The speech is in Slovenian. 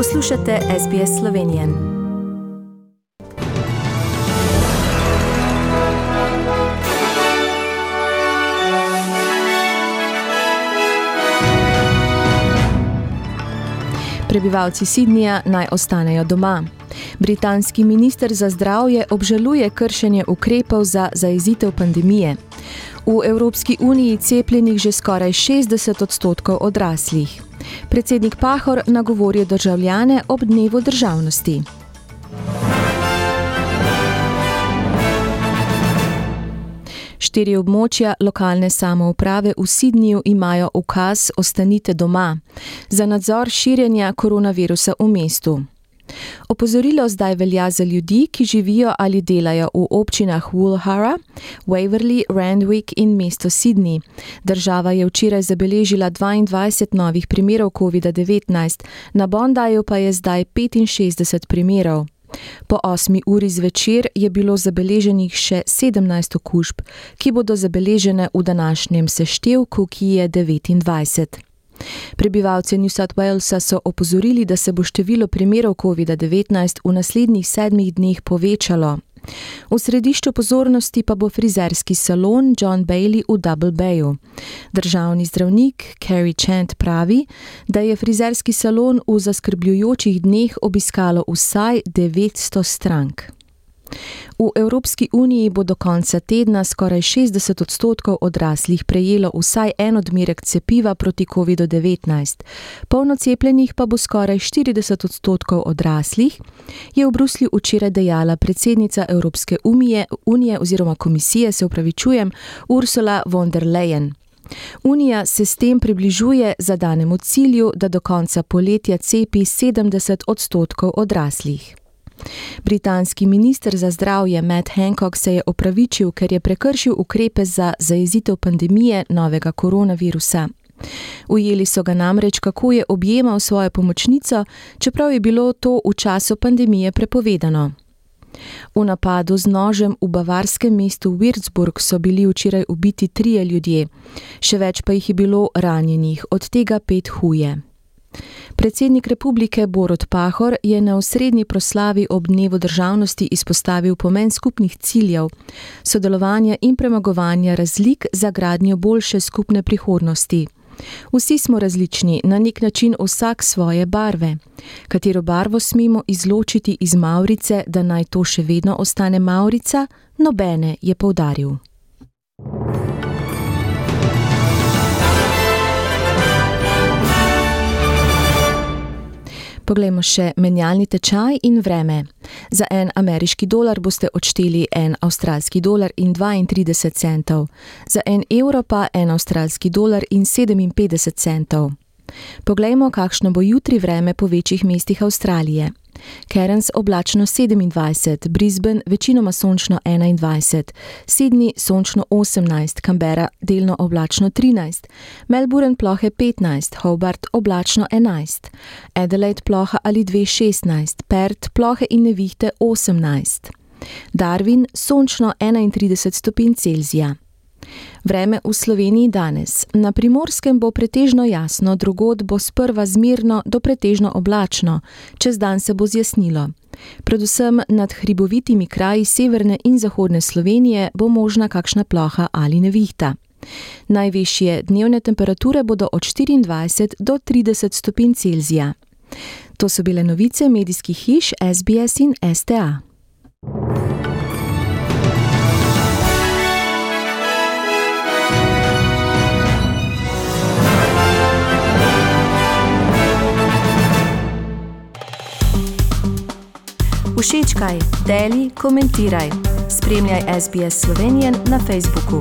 Poslušate SBS Slovenijo. Prebivalci Sidnija naj ostanejo doma. Britanski minister za zdravje obžaluje kršenje ukrepov za zaezitev pandemije. V Evropski uniji cepljenih že skoraj 60 odstotkov odraslih. Predsednik Pahor nagovori državljane ob dnevu državnosti. Štiri območja lokalne samouprave v Sidniju imajo ukaz Ostanite doma za nadzor širjenja koronavirusa v mestu. Opozorilo zdaj velja za ljudi, ki živijo ali delajo v občinah Woolhara, Waverley, Randwick in mesto Sydney. Država je včeraj zabeležila 22 novih primerov COVID-19, na Bondaju pa je zdaj 65 primerov. Po 8 uri zvečer je bilo zabeleženih še 17 okužb, ki bodo zabeležene v današnjem seštevku, ki je 29. Prebivalci New South Walesa so opozorili, da se bo število primerov COVID-19 v naslednjih sedmih dneh povečalo. V središču pozornosti pa bo frizerski salon John Bailey v Double Bayu. Državni zdravnik Carrie Chant pravi, da je frizerski salon v zaskrbljujočih dneh obiskalo vsaj 900 strank. V Evropski uniji bo do konca tedna skoraj 60 odstotkov odraslih prejelo vsaj en odmerek cepiva proti COVID-19, polno cepljenih pa bo skoraj 40 odstotkov odraslih, je v Bruslju včeraj dejala predsednica Evropske unije, unije oziroma komisije, se upravičujem, Ursula von der Leyen. Unija se s tem približuje zadanemu cilju, da do konca poletja cepi 70 odstotkov odraslih. Britanski minister za zdravje Matt Hancock se je opravičil, ker je prekršil ukrepe za zaezitev pandemije novega koronavirusa. Ujeli so ga namreč, kako je objemal svojo pomočnico, čeprav je bilo to v času pandemije prepovedano. V napadu z nožem v bavarskem mestu Würzburg so bili včeraj ubiti trije ljudje, še več pa jih je bilo ranjenih, od tega pet huje. Predsednik republike Borod Pahor je na osrednji proslavi ob dnevu državnosti izpostavil pomen skupnih ciljev, sodelovanja in premagovanja razlik za gradnjo boljše skupne prihodnosti. Vsi smo različni, na nek način vsak svoje barve. Katero barvo smemo izločiti iz Maurice, da naj to še vedno ostane Maurica, nobene je povdaril. Poglejmo še menjalni tečaj in vreme. Za en ameriški dolar boste odšteli en avstralski dolar in 32 centov, za en evro pa en avstralski dolar in 57 centov. Poglejmo, kakšno bo jutri vreme po večjih mestih Avstralije. Cairns oblačno 27, Brisbane večinoma sončno 21, Sydney sončno 18, Canberra delno oblačno 13, Melbourne plohe 15, Hobart oblačno 11, Adelaide ploha ali 2 16, Perth plohe in nevihte 18, Darwin sončno 31 stopinj Celzija. Vreme v Sloveniji danes. Na primorskem bo pretežno jasno, drugod bo sprva zmirno do pretežno oblačno, čez dan se bo zjasnilo. Predvsem nad hribovitimi kraji severne in zahodne Slovenije bo možna kakšna ploha ali nevihta. Najvišje dnevne temperature bodo od 24 do 30 stopinj Celzija. To so bile novice medijskih hiš SBS in STA. Všečkaj, deli, komentiraj. Spremljaj SBS Slovenijo na Facebooku.